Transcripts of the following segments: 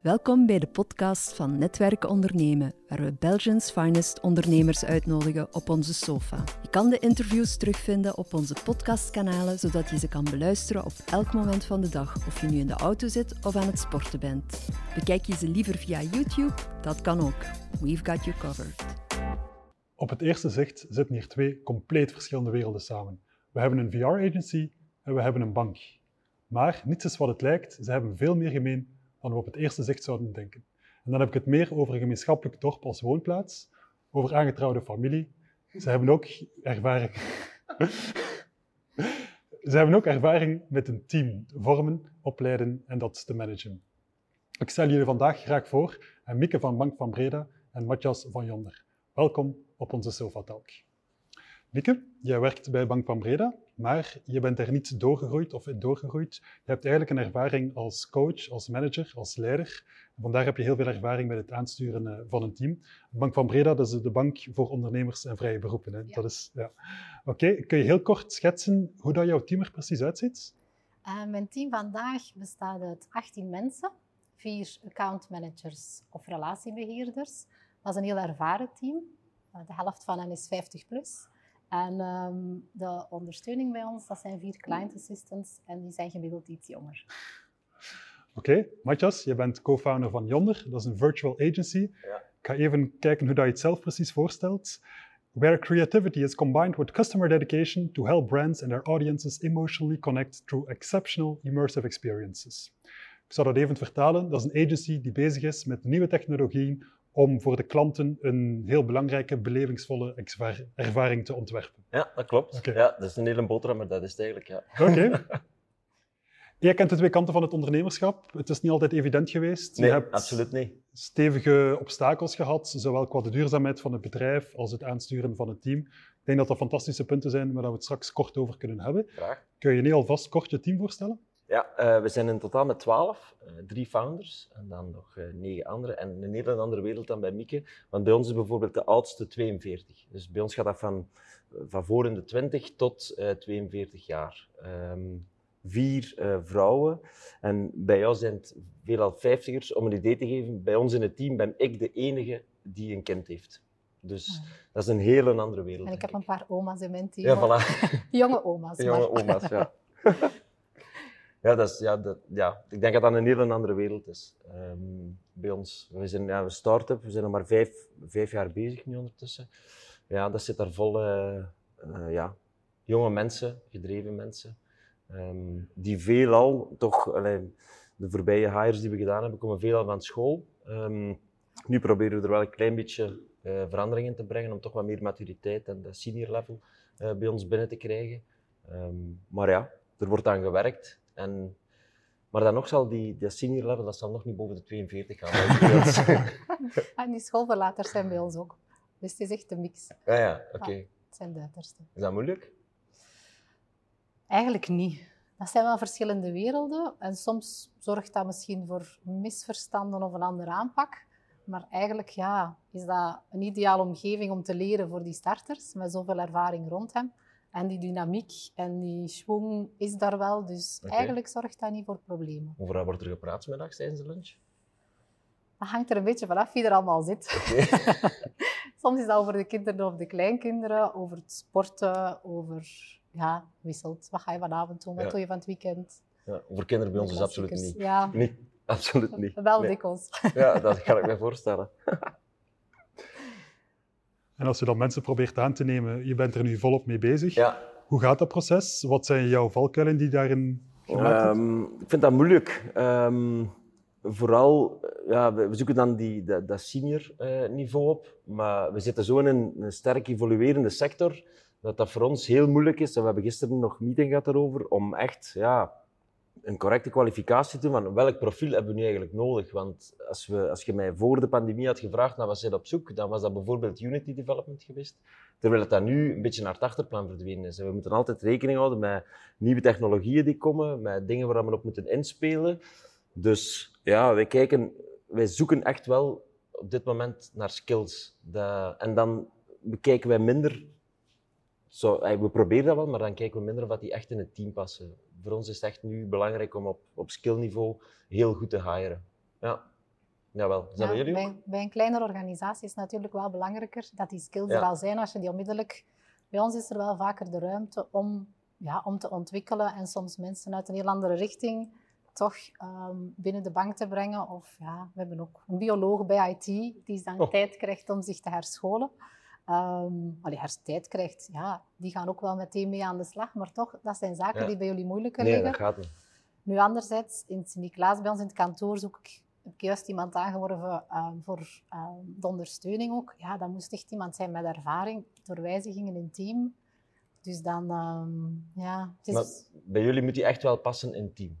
Welkom bij de podcast van Netwerken Ondernemen, waar we Belgians finest ondernemers uitnodigen op onze sofa. Je kan de interviews terugvinden op onze podcastkanalen, zodat je ze kan beluisteren op elk moment van de dag, of je nu in de auto zit of aan het sporten bent. Bekijk je ze liever via YouTube? Dat kan ook. We've got you covered. Op het eerste zicht zitten hier twee compleet verschillende werelden samen. We hebben een VR-agency en we hebben een bank. Maar niets is wat het lijkt, ze hebben veel meer gemeen dan we op het eerste zicht zouden denken. En dan heb ik het meer over een gemeenschappelijk dorp als woonplaats, over aangetrouwde familie. Ze hebben ook ervaring. Ze hebben ook ervaring met een team vormen, opleiden en dat te managen. Ik stel jullie vandaag graag voor aan Mieke van Bank van Breda en Matthias van Jonder. Welkom op onze Sofa Talk. Mieke, jij werkt bij Bank van Breda, maar je bent er niet doorgegroeid of doorgegroeid. Je hebt eigenlijk een ervaring als coach, als manager, als leider. Vandaar heb je heel veel ervaring met het aansturen eh, van een team. Bank van Breda, dat is de bank voor ondernemers en vrije beroepen. Hè? Dat is, ja. Oké, kun je heel kort schetsen hoe dat jouw team er precies uitziet? Uh, mijn team vandaag bestaat uit 18 mensen, vier account managers of relatiebeheerders. Dat is een heel ervaren team. Uh, de helft van hen is 50 plus. En um, de ondersteuning bij ons, dat zijn vier client assistants en die zijn gemiddeld iets jonger. Oké, okay. Matthias, je bent co-founder van Yonder, dat is een virtual agency. Ja. Ik ga even kijken hoe dat je het zelf precies voorstelt. Where creativity is combined with customer dedication to help brands and their audiences emotionally connect through exceptional immersive experiences. Ik zal dat even vertalen. Dat is een agency die bezig is met nieuwe technologieën om voor de klanten een heel belangrijke, belevingsvolle ervaring te ontwerpen. Ja, dat klopt. Ja, dat is een hele boterham, maar dat is het eigenlijk. Ja. Oké. Okay. Jij kent de twee kanten van het ondernemerschap. Het is niet altijd evident geweest. Nee, je hebt absoluut niet. stevige obstakels gehad, zowel qua de duurzaamheid van het bedrijf als het aansturen van het team. Ik denk dat dat fantastische punten zijn waar we het straks kort over kunnen hebben. Graag. Kun je nu alvast kort je team voorstellen? Ja, uh, we zijn in totaal met twaalf. Uh, drie founders en dan nog uh, negen anderen. En een hele andere wereld dan bij Mieke. Want bij ons is bijvoorbeeld de oudste 42. Dus bij ons gaat dat van, van voor in de 20 tot 42 jaar. Um, vier vrouwen. En bij jou zijn het veelal vijftigers. Om een idee te geven, bij ons in het team ben ik de enige die een kind heeft. Dus ah. dat is een hele andere wereld. En ik heb ik. een paar oma's in mijn team. Ja, voilà. Jonge oma's. Jonge maar. oma's, ja. Ja, dat is, ja, dat, ja, ik denk dat dat een hele andere wereld is. Um, bij ons, we zijn ja, een start-up, we zijn nog maar vijf, vijf jaar bezig nu ondertussen. Ja, dat zit daar vol uh, ja, jonge mensen, gedreven mensen, um, die veelal toch, allee, de voorbije hires die we gedaan hebben, komen veelal van school. Um, nu proberen we er wel een klein beetje uh, verandering in te brengen om toch wat meer maturiteit en de senior level bij ons binnen te krijgen. maar ja, er wordt aan gewerkt. En, maar dan nog zal die, die senior level, dat zal nog niet boven de 42 gaan. en die schoolverlaters zijn bij ons ook. Dus het is echt een mix. Ja, ja, oké. Okay. Ja, het zijn de uiterste. Is dat moeilijk? Eigenlijk niet. Dat zijn wel verschillende werelden. En soms zorgt dat misschien voor misverstanden of een andere aanpak. Maar eigenlijk ja, is dat een ideale omgeving om te leren voor die starters, met zoveel ervaring rond hem. En die dynamiek en die schwung is daar wel. Dus okay. eigenlijk zorgt dat niet voor problemen. Over wat wordt er gepraat middags tijdens de lunch? Dat hangt er een beetje vanaf wie er allemaal zit. Okay. Soms is dat over de kinderen of de kleinkinderen, over het sporten, over... Ja, wisselt. Wat ga je vanavond doen? Wat ja. doe je van het weekend? Ja, over kinderen bij ons is absoluut niet. Ja. niet. Absoluut niet. Wel nee. dikwijls. Ja, dat kan ik me voorstellen. En als je dan mensen probeert aan te nemen, je bent er nu volop mee bezig. Ja. Hoe gaat dat proces? Wat zijn jouw valkuilen die daarin gemaakt um, Ik vind dat moeilijk. Um, vooral, ja, we zoeken dan die, dat, dat senior uh, niveau op, maar we zitten zo in een, een sterk evoluerende sector dat dat voor ons heel moeilijk is. En we hebben gisteren nog een meeting gehad daarover om echt ja, een correcte kwalificatie doen van welk profiel hebben we nu eigenlijk nodig. Want als, we, als je mij voor de pandemie had gevraagd naar wat zij op zoek, dan was dat bijvoorbeeld Unity Development geweest. Terwijl het dat nu een beetje naar het achterplan verdwenen is. We moeten altijd rekening houden met nieuwe technologieën die komen, met dingen waar we op moeten inspelen. Dus ja, wij kijken, wij zoeken echt wel op dit moment naar skills. En dan bekijken wij minder zo, we proberen dat wel, maar dan kijken we minder of die echt in het team passen. Voor ons is het echt nu belangrijk om op, op skillniveau heel goed te hiren. Ja. Jawel. Bij jullie ook? bij, bij een kleinere organisatie is het natuurlijk wel belangrijker dat die skills er al zijn als je die onmiddellijk... Bij ons is er wel vaker de ruimte om, ja, om te ontwikkelen en soms mensen uit een heel andere richting toch ehm, binnen de bank te brengen. Of ja, we hebben ook een bioloog bij IT die dan Oh. tijd krijgt om zich te herscholen. Ehm allee, hers tijd krijgt, ja, die gaan ook wel meteen mee aan de slag. Maar toch, dat zijn zaken Ja. die bij jullie moeilijker Nee, liggen. dat gaat niet. Nu, anderzijds, in Sint-Niklaas bij ons in het kantoor zoek ik, heb ik juist iemand aangeworven ehm, voor ehm, de ondersteuning ook. Ja, dat moest echt iemand zijn met ervaring door wijzigingen in team. Dus dan, ja, het is, Maar bij jullie moet die echt wel passen in het team.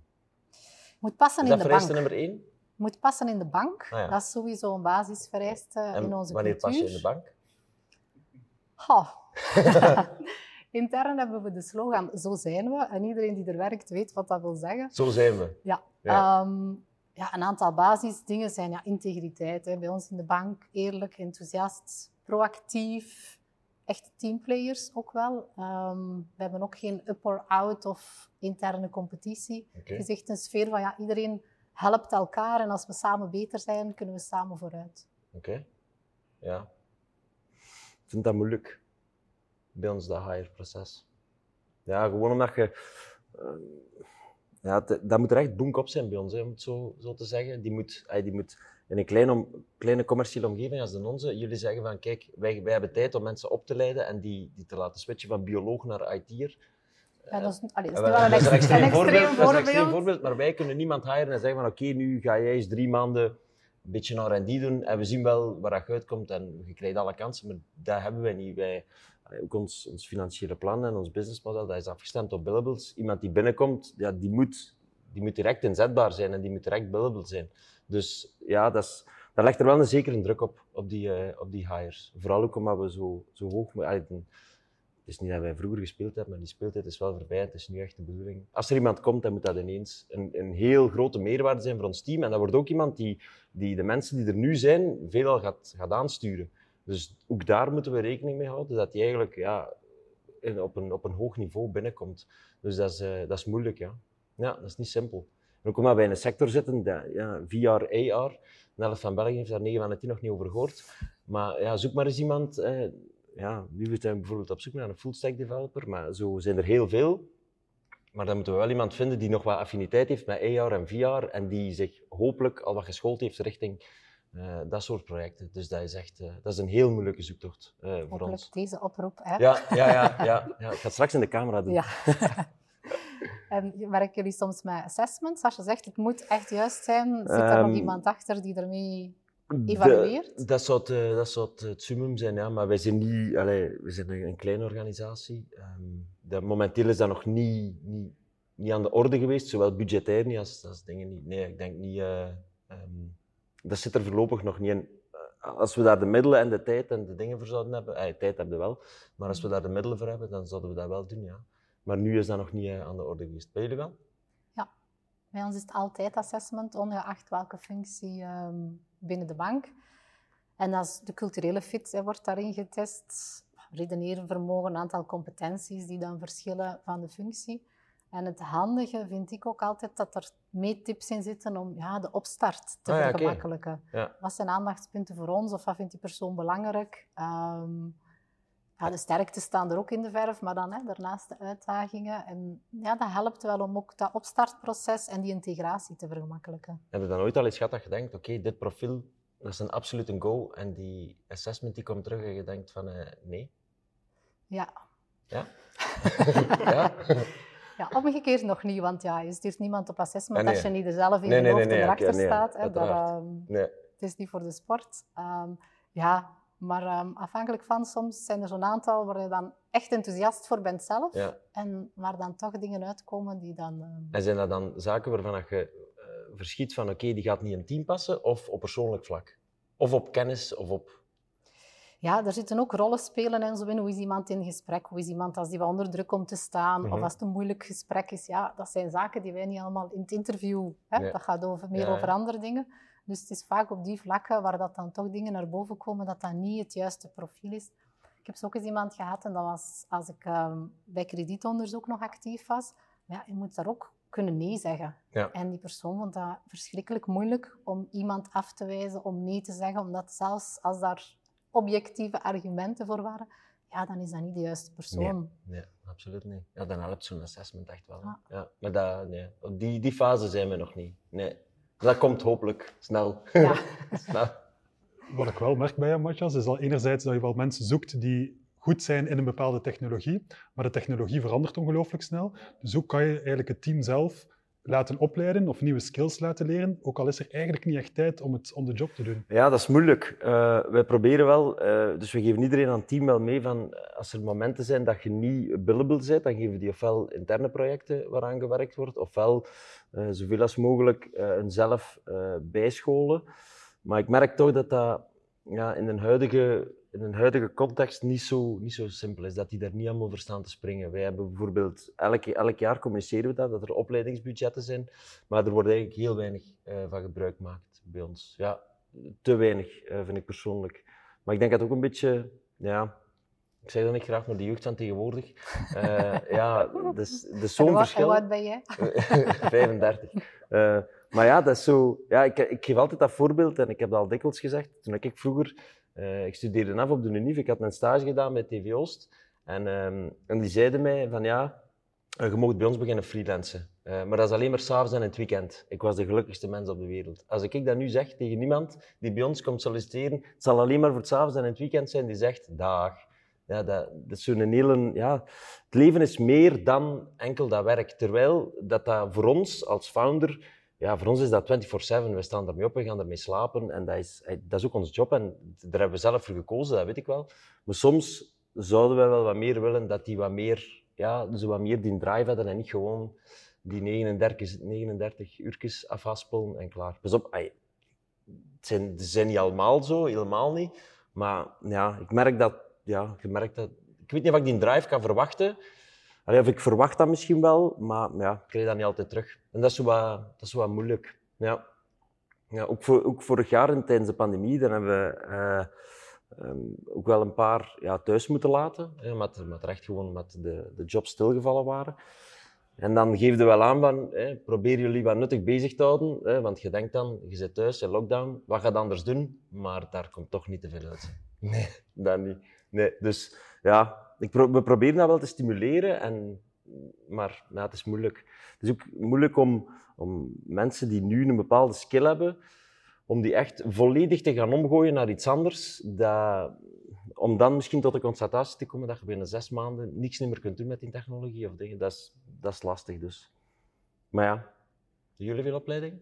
moet passen Is in dat de bank. vereiste nummer één? Moet passen in de bank. Ah, ja. Dat is sowieso een basisvereiste En in onze wanneer cultuur. pas je in de bank? Goh. Intern hebben we de slogan Zo zijn we. En iedereen die er werkt weet wat dat wil zeggen. Zo zijn we. Ja, Ja. Ehm, ja een aantal basisdingen zijn ja, integriteit. Hè. Bij ons in de bank eerlijk, enthousiast, proactief. Echte teamplayers ook wel. Ehm, we hebben ook geen up or out of interne competitie. Oké. Het is echt een sfeer van ja, iedereen helpt elkaar en als we samen beter zijn, kunnen we samen vooruit. Oké. Ja. Ik vind dat moeilijk. Bij ons, dat hire-proces. Ja, gewoon omdat je... eh, ja, dat moet er echt boek op zijn bij ons, hè, om het zo, zo te zeggen. Die moet, eh, die moet in een kleine, om- kleine commerciële omgeving als de onze, jullie zeggen van, kijk, wij, wij hebben tijd om mensen op te leiden en die, die te laten switchen van bioloog naar IT'er. Ja, dat is, allee, dat is wel, een, extreem Dat is extreem voorbeeld. voorbeeld, maar wij kunnen niemand hiren en zeggen van oké, nu ga jij eens drie maanden een beetje een R&D doen en we zien wel waar dat uitkomt en je krijgt alle kansen, maar dat hebben wij niet. Wij, ook ons, ons financiële plan en ons businessmodel, dat is afgestemd op billables. Iemand die binnenkomt, ja, die, moet, die moet direct inzetbaar zijn en die moet direct billable zijn. Dus ja, dat, is, dat legt er wel een zekere druk op, op die, eh, op die hires. Vooral ook omdat we zo, zo hoog... allee, het is niet dat wij vroeger gespeeld hebben, maar die speeltijd is wel voorbij. Het is nu echt de bedoeling. Als er iemand komt, dan moet dat ineens een, een heel grote meerwaarde zijn voor ons team. En dat wordt ook iemand die, die de mensen die er nu zijn, veelal gaat, aansturen. Dus ook daar moeten we rekening mee houden, dat die eigenlijk ja, op, een, op een hoog niveau binnenkomt. Dus dat is, eh, dat is moeilijk, ja. Ja, dat is niet simpel. En ook omdat wij in een sector zitten, ja, VR, AR, Nelf van België heeft daar 9 van de 10 nog niet over gehoord. Maar ja, zoek maar eens iemand. Eh, ja, nu zijn we bijvoorbeeld op zoek naar een full-stack developer, maar zo zijn er heel veel. Maar dan moeten we wel iemand vinden die nog wat affiniteit heeft met AR en VR en die zich hopelijk al wat geschoold heeft richting eh, dat soort projecten. Dus dat is echt eh, dat is een heel moeilijke zoektocht eh, voor Hopelijk ons. deze oproep. Hè? Ja, ja, ja, ja, ja. Ik ga het straks in de camera doen. Ja. en werken jullie soms met assessments? Als je zegt het moet echt juist zijn, zit er nog Ehm, iemand achter die ermee evalueert? dat zou, het, eh, dat zou het, het summum zijn, ja. Maar wij zijn niet... Allee, we zijn een, kleine organisatie. Ehm, dat, momenteel is dat nog niet, niet, niet aan de orde geweest, zowel budgetair niet als, als dingen niet. Nee, ik denk niet... ehm, dat zit er voorlopig nog niet in. Eh, Als we daar de middelen en de tijd en de dingen voor zouden hebben... Eh, tijd hebben we wel. Maar als we daar de middelen voor hebben, dan zouden we dat wel doen, ja. Maar nu is dat nog niet aan de orde geweest. Bij jullie wel? Bij ons is het altijd assessment, ongeacht welke functie ehm, binnen de bank. En als de culturele fit hè, wordt daarin getest, redeneren vermogen, een aantal competenties die dan verschillen van de functie. En het handige vind ik ook altijd dat er meetips in zitten om ja, de opstart te Ah ja, vergemakkelijken. Ja. Wat zijn aandachtspunten voor ons of wat vindt die persoon belangrijk? Ehm, ja, de sterktes staan er ook in de verf, maar dan hè, daarnaast de uitdagingen. En ja, dat helpt wel om ook dat opstartproces en die integratie te vergemakkelijken. Heb je dan ooit al eens gehad dat je denkt, oké, dit profiel, dat is een absoluut een go, en die assessment die komt terug en je denkt van, eh, nee. Ja. Ja? ja? ja, omgekeerd nog niet, want ja, je stuurt niemand op assessment Ah, nee. als je niet er zelf in Nee, je hoofd nee, erachter nee, staat. Hè, dat, ehm, Nee. het is niet voor de sport. Ehm, ja, maar ehm, afhankelijk van, soms zijn er zo'n aantal waar je dan echt enthousiast voor bent zelf. Ja. En waar dan toch dingen uitkomen die dan... ehm, En zijn dat dan zaken waarvan dat je eh, verschiet van, oké, die gaat niet in team passen, of op persoonlijk vlak? Of op kennis, of op... Ja, er zitten ook rollen spelen en zo in. Hoe is iemand in gesprek? Hoe is iemand als die wat onder druk komt te staan? Mhm. Of als het een moeilijk gesprek is? Ja, dat zijn zaken die wij niet allemaal in het interview... Hè? Nee. Dat gaat over, meer ja. over andere dingen. Dus het is vaak op die vlakken waar dat dan toch dingen naar boven komen, dat dat niet het juiste profiel is. Ik heb zo ook eens iemand gehad, en dat was als ik ehm, bij kredietonderzoek nog actief was. Maar ja, je moet daar ook kunnen nee zeggen. Ja. En die persoon vond dat verschrikkelijk moeilijk om iemand af te wijzen, om nee te zeggen, omdat zelfs als daar objectieve argumenten voor waren, ja, dan is dat niet de juiste persoon. Nee, absoluut niet. Ja, dan helpt zo'n assessment echt wel. Ja. Ja. Maar dat, nee. die, die fase zijn we nog niet. Nee. Dat komt hopelijk snel. Ja. snel. Wat ik wel merk bij jou, Matthias, is al enerzijds dat je wel mensen zoekt die goed zijn in een bepaalde technologie, maar de technologie verandert ongelooflijk snel. Dus hoe kan je eigenlijk het team zelf laten opleiden of nieuwe skills laten leren, ook al is er eigenlijk niet echt tijd om het job te doen. Ja, dat is moeilijk. Eh, wij proberen wel, eh, dus we geven iedereen aan het team wel mee van als er momenten zijn dat je niet billable bent, dan geven we die ofwel interne projecten waaraan gewerkt wordt, ofwel eh, zoveel als mogelijk een zelf bijscholen. Maar ik merk toch dat dat ja, in, een huidige, in een huidige context niet zo, niet zo simpel is, dat die daar niet allemaal voor staan te springen. Wij hebben bijvoorbeeld, elk, elk jaar communiceren we dat, dat er opleidingsbudgetten zijn, maar er wordt eigenlijk heel weinig eh, van gebruik gemaakt bij ons. Ja, te weinig, eh, vind ik persoonlijk. Maar ik denk dat ook een beetje, ja, ik zeg dat niet graag, maar de jeugd van tegenwoordig. eh, ja, dus, dus zo'n verschil. wat ben jij? 35. Eh, maar ja, dat is zo. Ja, ik, ik geef altijd dat voorbeeld en ik heb dat al dikwijls gezegd. Toen ik vroeger, ik studeerde af op de UNIF, ik had een stage gedaan bij TV Oost. En, ehm, en die zeiden mij van ja, eh, je mag bij ons beginnen freelancen. Eh, maar dat is alleen maar s'avonds en het weekend. Ik was de gelukkigste mens op de wereld. Als ik dat nu zeg tegen iemand die bij ons komt solliciteren, het zal alleen maar voor het s'avonds en het weekend zijn, die zegt dag. Ja, dat, is ja, het leven is meer dan enkel dat werk. Terwijl dat, dat voor ons als founder, ja, voor ons is dat 24-7. We staan ermee op, we gaan ermee slapen. En dat is, eh, dat is ook ons job. En daar hebben we zelf voor gekozen, dat weet ik wel. Maar soms zouden wij wel wat meer willen dat die wat meer, ja, zo wat meer die drive hadden en niet gewoon die 39, 39 uurtjes afhaspelen en klaar. Pas op, ai, het zijn, niet allemaal zo, helemaal niet. Maar ja, ik merk dat, ja, je merkt dat, ik weet niet of ik die drive kan verwachten. Allee, of ik verwacht dat misschien wel, maar ja, ik krijg dat niet altijd terug. En dat is zo wat, dat is wat moeilijk. Ja. Ja, ook, voor, ook vorig jaar en tijdens de pandemie, dan hebben we eh, ehm, ook wel een paar ja, thuis moeten laten. Hè, met, met recht gewoon met de, de jobs stilgevallen waren. En dan geef je wel aan van, hè, probeer jullie wat nuttig bezig te houden. Hè, want je denkt dan, je zit thuis in lockdown, wat gaat anders doen? Maar daar komt toch niet te veel uit. Nee, dat niet. Nee, dus ja, ik pro- we proberen dat wel te stimuleren, en, maar ja, het is moeilijk. Het is ook moeilijk om, om mensen die nu een bepaalde skill hebben, om die echt volledig te gaan omgooien naar iets anders. Dat, om dan misschien tot de constatatie te komen dat je binnen zes maanden niks meer kunt doen met die technologie of dingen, dat is, dat is lastig dus. Maar ja, doen jullie veel opleiding?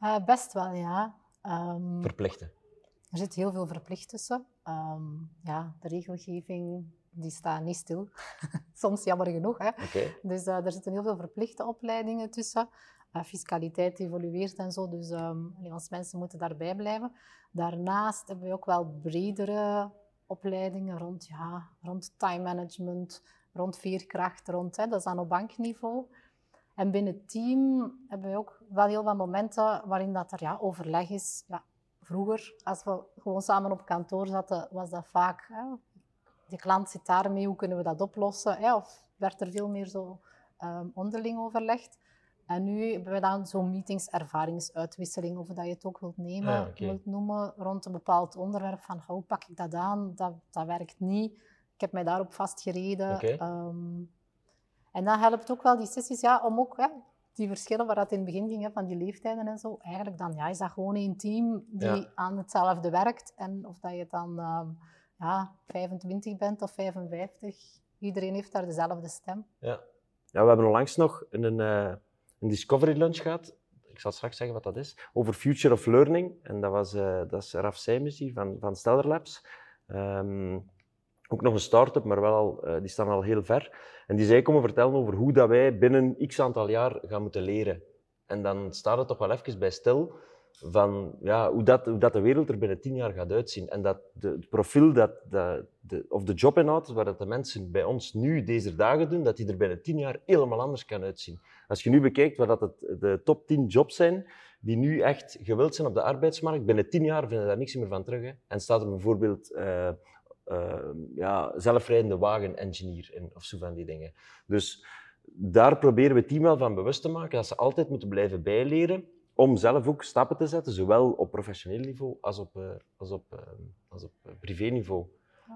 Eh, best wel, ja. Ehm, Verplichten. er zit heel veel verplicht tussen. Ehm, ja, de regelgeving die staat niet stil. Soms jammer genoeg. Hè? Dus eh, er zitten heel veel verplichte opleidingen tussen. Eh, fiscaliteit evolueert en zo, dus ons mensen moeten daarbij blijven. Daarnaast hebben we ook wel bredere opleidingen rond, ja, rond time management, rond veerkracht, rond, hè, dat is dan op bankniveau. En binnen het team hebben we ook wel heel wat momenten waarin dat er ja, overleg is. Ja, vroeger, als we gewoon samen op kantoor zaten, was dat vaak... Hè, de klant zit daarmee, hoe kunnen we dat oplossen? Hè? Of werd er veel meer zo ehm, onderling overlegd. En nu hebben we dan zo'n meetings, ervaringsuitwisseling, of dat je het ook wilt nemen, wilt noemen, rond een bepaald onderwerp. Van, hoe pak ik dat aan? Dat, dat werkt niet. Ik heb mij daarop vastgereden. Ehm, en dan helpt ook wel die sessies ja, om ook hè, die verschillen waar dat in het begin ging, hè, van die leeftijden en zo, eigenlijk dan ja, is dat gewoon één team die Ja. aan hetzelfde werkt. En of dat je dan ehm, ja, 25 bent of 55, iedereen heeft daar dezelfde stem. Ja. ja, we hebben onlangs nog een, eh, een discovery lunch gehad. Ik zal straks zeggen wat dat is. Over Future of Learning. En dat, was, eh, dat is Raf Seijmers hier van, van Stellar Labs. Ehm, ook nog een start-up, maar wel al, eh, die staan al heel ver. En die zei komen vertellen over hoe dat wij binnen x aantal jaar gaan moeten leren. En dan staat het toch wel even bij stil van ja, hoe, dat, hoe dat de wereld er binnen tien jaar gaat uitzien. En dat de, het profiel dat, dat de, of de jobinhoud waar dat de mensen bij ons nu deze dagen doen, dat die er binnen tien jaar helemaal anders kan uitzien. Als je nu bekijkt wat dat het, de top 10 jobs zijn die nu echt gewild zijn op de arbeidsmarkt, binnen tien jaar vinden we daar niks meer van terug. En staat er bijvoorbeeld eh, ja, zelfrijdende wagen-engineer in, of zo van die dingen. Dus daar proberen we het team wel van bewust te maken dat ze altijd moeten blijven bijleren om zelf ook stappen te zetten, zowel op professioneel niveau als op, uh, als op, uh, als op privé-niveau.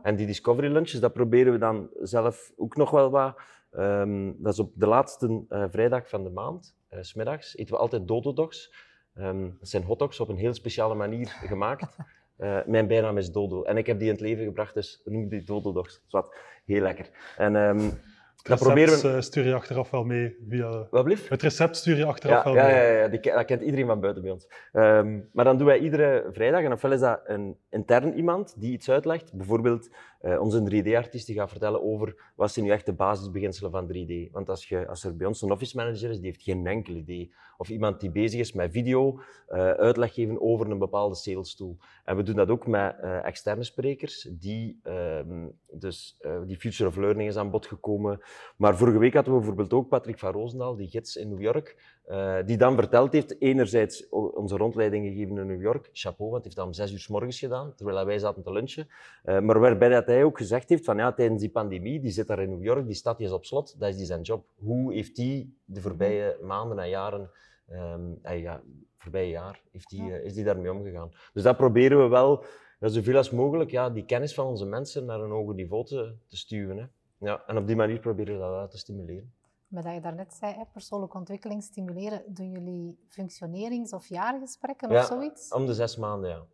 En die discovery lunches, dat proberen we dan zelf ook nog wel wat. Um, dat is op de laatste uh, vrijdag van de maand, uh, smiddags, eten we altijd dodo-dogs. Um, dat zijn hotdogs op een heel speciale manier gemaakt. Uh, mijn bijnaam is Dodo. En ik heb die in het leven gebracht, dus noem die Dodo-dogs. Wat heel lekker. En um, het recept we... stuur je achteraf wel mee via... Wat blieft? Het recept stuur je achteraf ja, wel ja, mee. Ja, ja, die, dat kent iedereen van buiten bij ons. Um, maar dan doen wij iedere vrijdag, en ofwel is dat een intern iemand die iets uitlegt. Bijvoorbeeld uh, onze 3D-artiest die gaat vertellen over wat zijn nu echt de basisbeginselen van 3D. Want als, je, als er bij ons een office manager is, die heeft geen enkel idee. Of iemand die bezig is met video, uh, uitleg geven over een bepaalde sales tool. En we doen dat ook met uh, externe sprekers, die, um, dus, die Future of Learning is aan bod gekomen. Maar vorige week hadden we bijvoorbeeld ook Patrick van Roosendaal, die gids in New York, uh, die dan verteld heeft, enerzijds onze rondleiding gegeven in New York, chapeau, want hij heeft dat om zes uur s morgens gedaan, terwijl wij zaten te lunchen. Uh, maar waarbij dat hij ook gezegd heeft van ja, tijdens die pandemie, die zit daar in New York, die stad die is op slot, dat is die zijn job. Hoe heeft hij de voorbije maanden en jaren, um, uh, ja, voorbije jaar, heeft die, is die daarmee omgegaan? Dus dat proberen we wel, zoveel als mogelijk, ja, die kennis van onze mensen naar een hoger niveau te, te stuwen. Hè. Ja, en op die manier proberen we dat te stimuleren. Maar dat je daarnet zei, hè, persoonlijke ontwikkeling stimuleren, doen jullie functionerings- of jaargesprekken ja, of zoiets? om de zes maanden, ja.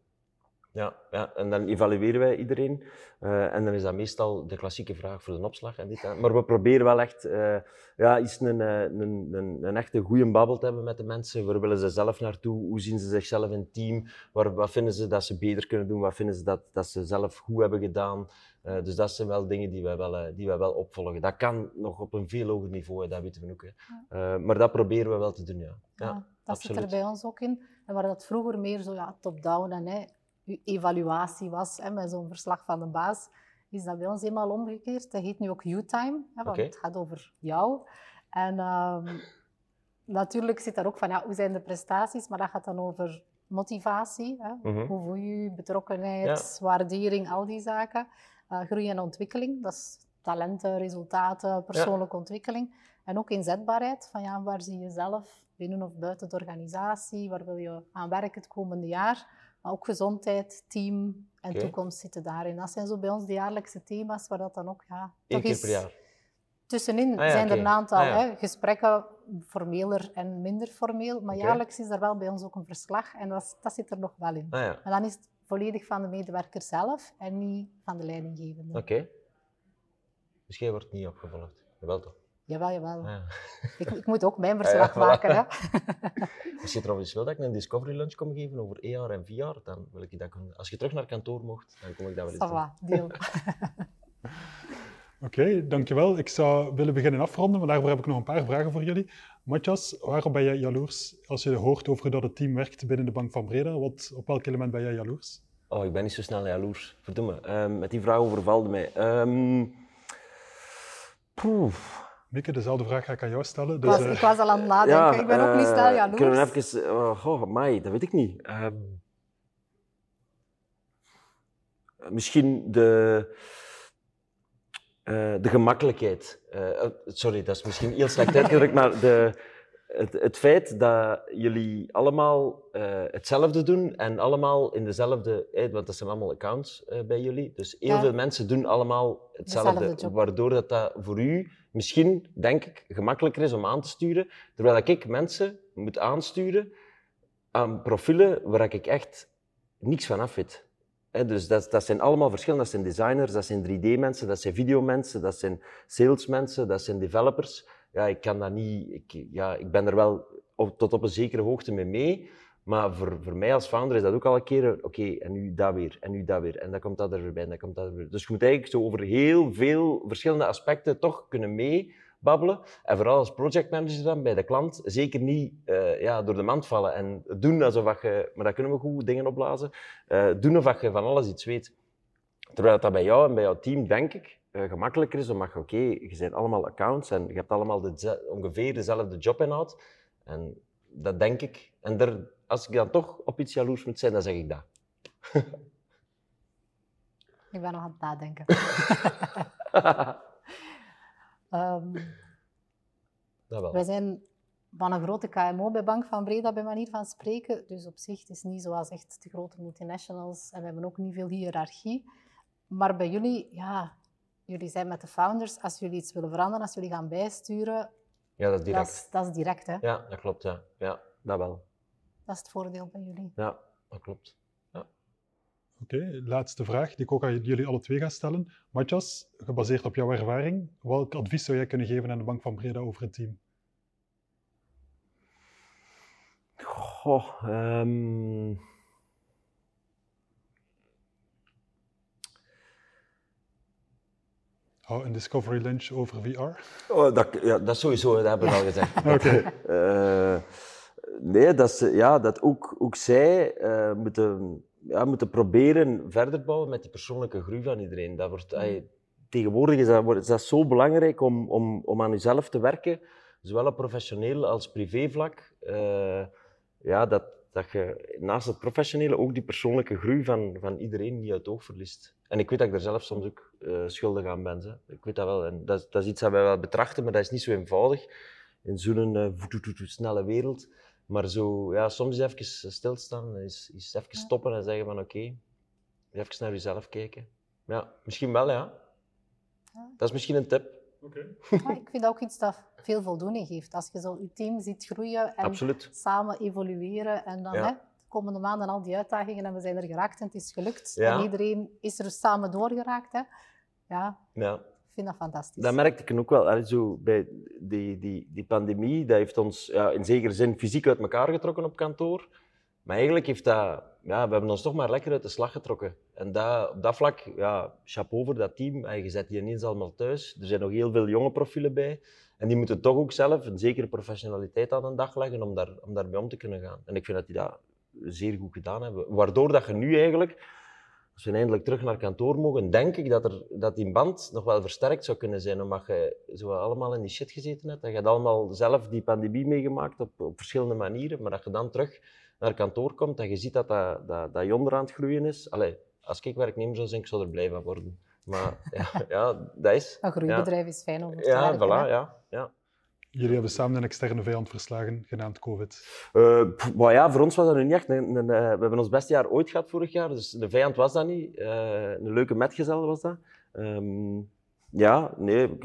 Ja, ja, en dan evalueren wij iedereen. Uh, en dan is dat meestal de klassieke vraag voor de opslag. En dit. Maar we proberen wel echt uh, ja, eens een, een, een, een echte goede babbel te hebben met de mensen. Waar willen ze zelf naartoe? Hoe zien ze zichzelf in het team? Waar, wat vinden ze dat ze beter kunnen doen? Wat vinden ze dat, dat ze zelf goed hebben gedaan? Uh, dus dat zijn wel dingen die wij wel, die wij wel opvolgen. Dat kan nog op een veel hoger niveau, dat weten we ook. Hè. Ja. maar dat proberen we wel te doen, ja. ja, ja dat absoluut. zit er bij ons ook in. En waar dat vroeger meer zo ja, top-down en hè, uw evaluatie was hè, met zo'n verslag van de baas, is dat bij ons eenmaal omgekeerd. Dat heet nu ook U-time, want okay. het gaat over jou. En um, natuurlijk zit daar ook van, ja, hoe zijn de prestaties? Maar dat gaat dan over motivatie. Hè? Mm -hmm. Hoe voel je je, betrokkenheid, ja. waardering, al die zaken. Uh, groei en ontwikkeling, dat is talenten, resultaten, persoonlijke ja. ontwikkeling. En ook inzetbaarheid, van ja, waar zie je jezelf binnen of buiten de organisatie? Waar wil je aan werken het komende jaar? Maar ook gezondheid, team en okay. toekomst zitten daarin. Dat zijn zo bij ons de jaarlijkse thema's, waar dat dan ook... Ja, Eén keer per jaar? Tussenin ah, ja, zijn okay. er een aantal ah, ja. hè, gesprekken, formeler en minder formeel. Maar okay. jaarlijks is er wel bij ons ook een verslag en dat, dat zit er nog wel in. Ah, ja. Maar dan is het volledig van de medewerker zelf en niet van de leidinggevende. Oké. Dus jij wordt niet opgevolgd? Jawel toch? Jawel, jawel. Ah, ja. ik, ik, moet ook mijn verslag ja, maken. Hè. Als je trouwens wil dat ik een discovery lunch kom geven over AR en VR, dan wil ik dat kunnen. Als je terug naar kantoor mocht, dan kom ik dat wel eens doen. deal. Oké, okay, dankjewel. Ik zou willen beginnen afronden, maar daarvoor heb ik nog een paar vragen voor jullie. Matthias, waarom ben je jaloers als je hoort over dat het team werkt binnen de Bank van Breda? Wat, op welk element ben jij jaloers? Oh, ik ben niet zo snel jaloers. Verdomme, um, met die vraag overvalde mij. Um, Mieke, dezelfde vraag ga ik aan jou stellen. Dus, ik, was, uh... ik was al aan het nadenken, ja, ik ben uh, ook niet snel jaloers. Kunnen we even... Uh, oh, mai, dat weet ik niet. Um, misschien de... Uh, de gemakkelijkheid. Uh, sorry, dat is misschien heel slecht uitgedrukt, maar de, het, het, feit dat jullie allemaal uh, hetzelfde doen en allemaal in dezelfde, eh, want dat zijn allemaal accounts bij jullie, dus heel ja. veel mensen doen allemaal hetzelfde, waardoor dat, dat voor u misschien, denk ik, gemakkelijker is om aan te sturen, terwijl ik mensen moet aansturen aan profielen waar ik echt niks van af weet. He, dus dat, dat, zijn allemaal verschillende. Dat zijn designers, dat zijn 3D-mensen, dat zijn videomensen, dat zijn salesmensen, dat zijn developers. Ja, ik kan dat niet... Ik, ja, ik ben er wel tot op een zekere hoogte mee mee, maar voor, voor mij als founder is dat ook al een keer... Oké, en nu dat weer, en nu dat weer, en dan komt dat er weer bij, en dan komt dat er weer. Dus je moet eigenlijk zo over heel veel verschillende aspecten toch kunnen meebabbelen. En vooral als projectmanager dan bij de klant, zeker niet uh, ja, door de mand vallen en doen alsof je... Maar dat kunnen we goed, dingen opblazen. Uh, doen alsof je van alles iets weet. Terwijl dat bij jou en bij jouw team, denk ik, uh, gemakkelijker is, omdat je, oké, okay, je bent allemaal accounts en je hebt allemaal de, ongeveer dezelfde jobinhoud. En dat denk ik. En der, als ik dan toch op iets jaloers moet zijn, dan zeg ik dat. ik ben nog aan het nadenken. um, dat wel. Wij zijn van een grote KMO bij Bank van Breda, bij manier van spreken. Dus op zich het is niet zoals echt de grote multinationals. En we hebben ook niet veel hiërarchie. Maar bij jullie, ja, jullie zijn met de founders. Als jullie iets willen veranderen, als jullie gaan bijsturen, Ja, dat is dat direct. is, dat is direct. Hè? Ja, dat klopt, ja. Ja, dat wel. Dat is het voordeel bij jullie. Ja, dat klopt. Oké, laatste vraag die ik ook aan jullie alle twee ga stellen. Matthias, gebaseerd op jouw ervaring, welk advies zou jij kunnen geven aan de Bank van Breda over het team? Goh, ehm, Hou een Discovery Lunch over VR? oh, dat, ja, dat sowieso, dat hebben we al gezegd. Oké. Eh, nee, dat, ja, dat ook, ook zij eh, moeten, ja, moeten proberen verder bouwen met die persoonlijke groei van iedereen. Dat wordt, ey, tegenwoordig is dat, wordt, is dat zo belangrijk om, om, om aan jezelf te werken, zowel op professioneel als privévlak. Eh, ja, dat, dat je naast het professionele ook die persoonlijke groei van, van iedereen niet uit het oog verliest. En ik weet dat ik er zelf soms ook eh, schuldig aan ben. Hè. Ik weet dat wel. En dat, is- dat is iets dat wij wel betrachten, maar dat is niet zo eenvoudig in zo'n voet-voet-voet snelle wereld. Maar zo, ja, soms is even stilstaan, is, is even stoppen en zeggen van oké, even naar jezelf kijken. Ja, misschien wel. Ja. Dat is misschien een tip. Maar ik vind dat ook iets dat veel voldoening geeft. Als je zo je team ziet groeien en Absoluut. samen evolueren en dan Ja. hè, de komende maanden al die uitdagingen en we zijn er geraakt en het is gelukt. Ja. En iedereen is er samen doorgeraakt. Hè. Ja, Ja. ik vind dat fantastisch. Dat merkte ik ook wel. Zo bij die, die, die pandemie, dat heeft ons ja, in zekere zin fysiek uit elkaar getrokken op kantoor. Maar eigenlijk heeft dat... Ja, we hebben ons toch maar lekker uit de slag getrokken. En dat, op dat vlak, ja, chapeau voor dat team. En je zet die ineens allemaal thuis. Er zijn nog heel veel jonge profielen bij. En die moeten toch ook zelf een zekere professionaliteit aan de dag leggen om, daar, om daarmee om te kunnen gaan. En ik vind dat die dat zeer goed gedaan hebben. Waardoor dat je nu eigenlijk als we eindelijk terug naar kantoor mogen, denk ik dat, er, dat die band nog wel versterkt zou kunnen zijn, omdat je zo allemaal in die shit gezeten hebt. Dat je allemaal zelf die pandemie meegemaakt op, op verschillende manieren, maar dat je dan terug naar kantoor komt en je ziet dat dat, dat, dat Jonder aan het groeien is. Allee, als ik werknemer zou zijn, ik zou er blij van worden. Maar ja, ja dat is... Een groeibedrijf is fijn om te Ja, werken. voilà, ja. ja. Jullie hebben samen een externe vijand verslagen, genaamd COVID. Eh, pff, maar ja, voor ons was dat nu niet echt. Een, een, eh, we hebben ons beste jaar ooit gehad vorig jaar, dus de vijand was dat niet. Eh, een leuke metgezel was dat. Ehm, ja, nee.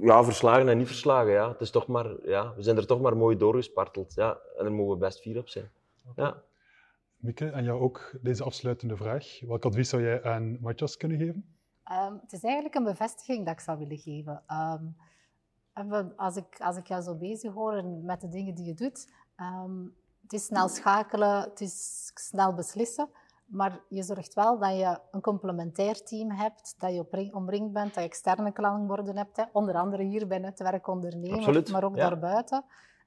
Ja, verslagen en niet verslagen. Ja. Het is toch maar, ja, we zijn er toch maar mooi doorgesparteld. Ja. En daar mogen we best fier op zijn. Ja. Mieke, aan jou ook deze afsluitende vraag. Welk advies zou jij aan Matthias kunnen geven? Ehm, het is eigenlijk een bevestiging dat ik zou willen geven. Ehm, en we- als, ik, als ik jou zo bezig hoor en met de dingen die je doet, ehm, het is snel schakelen, het is snel beslissen, maar je zorgt wel dat je een complementair team hebt, dat je omringd bent, dat je externe klankborden hebt, hè. onder andere hier bij Netwerk Ondernemen, Absoluut, maar ook ja. daarbuiten.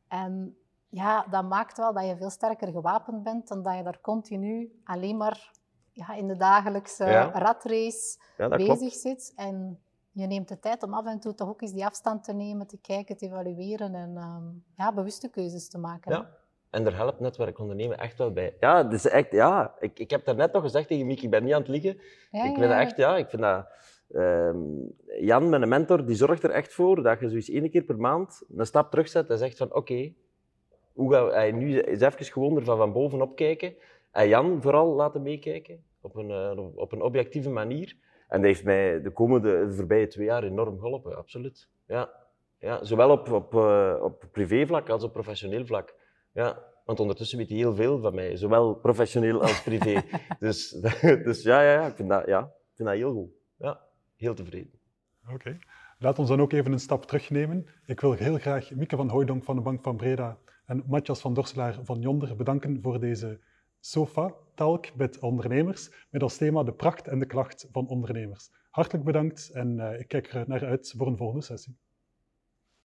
En ja, dat maakt wel dat je veel sterker gewapend bent dan dat je daar continu alleen maar ja, in de dagelijkse Ja. ratrace klopt. bezig zit. En je neemt de tijd om af en toe toch ook eens die afstand te nemen, te kijken, te evalueren en ehm, ja, bewuste keuzes te maken. Ja. En daar helpt netwerk ondernemen echt wel bij. Ja, dus echt, ja. Ik, ik heb daarnet nog gezegd tegen Mieke, ik ben niet aan het liegen. Ja, ik vind dat echt, ja, ik vind dat... ehm, Jan, mijn mentor, die zorgt er echt voor dat je zoiets één keer per maand een stap terugzet en zegt van, oké, hoe gaan we... nu is even gewoon er van, van bovenop kijken. En Jan vooral laten meekijken, op een, eh, op een objectieve manier. En dat heeft mij de komende, de voorbije twee jaar enorm geholpen, absoluut. Ja. Ja, zowel op, op, eh, op privévlak als op professioneel vlak. Ja, want ondertussen weet hij heel veel van mij, zowel professioneel als privé. dus, dus ja, ja, ja, ik vind dat, ja, ik vind dat heel goed. Ja, heel tevreden. Oké. Laat ons dan ook even een stap terugnemen. Ik wil heel graag Mieke van Hooydonk van de Bank van Breda en Matthias van Dorselaar van Jonder bedanken voor deze SOFA-talk met ondernemers, met als thema de pracht en de klacht van ondernemers. Hartelijk bedankt en eh, ik kijk er naar uit voor een volgende sessie.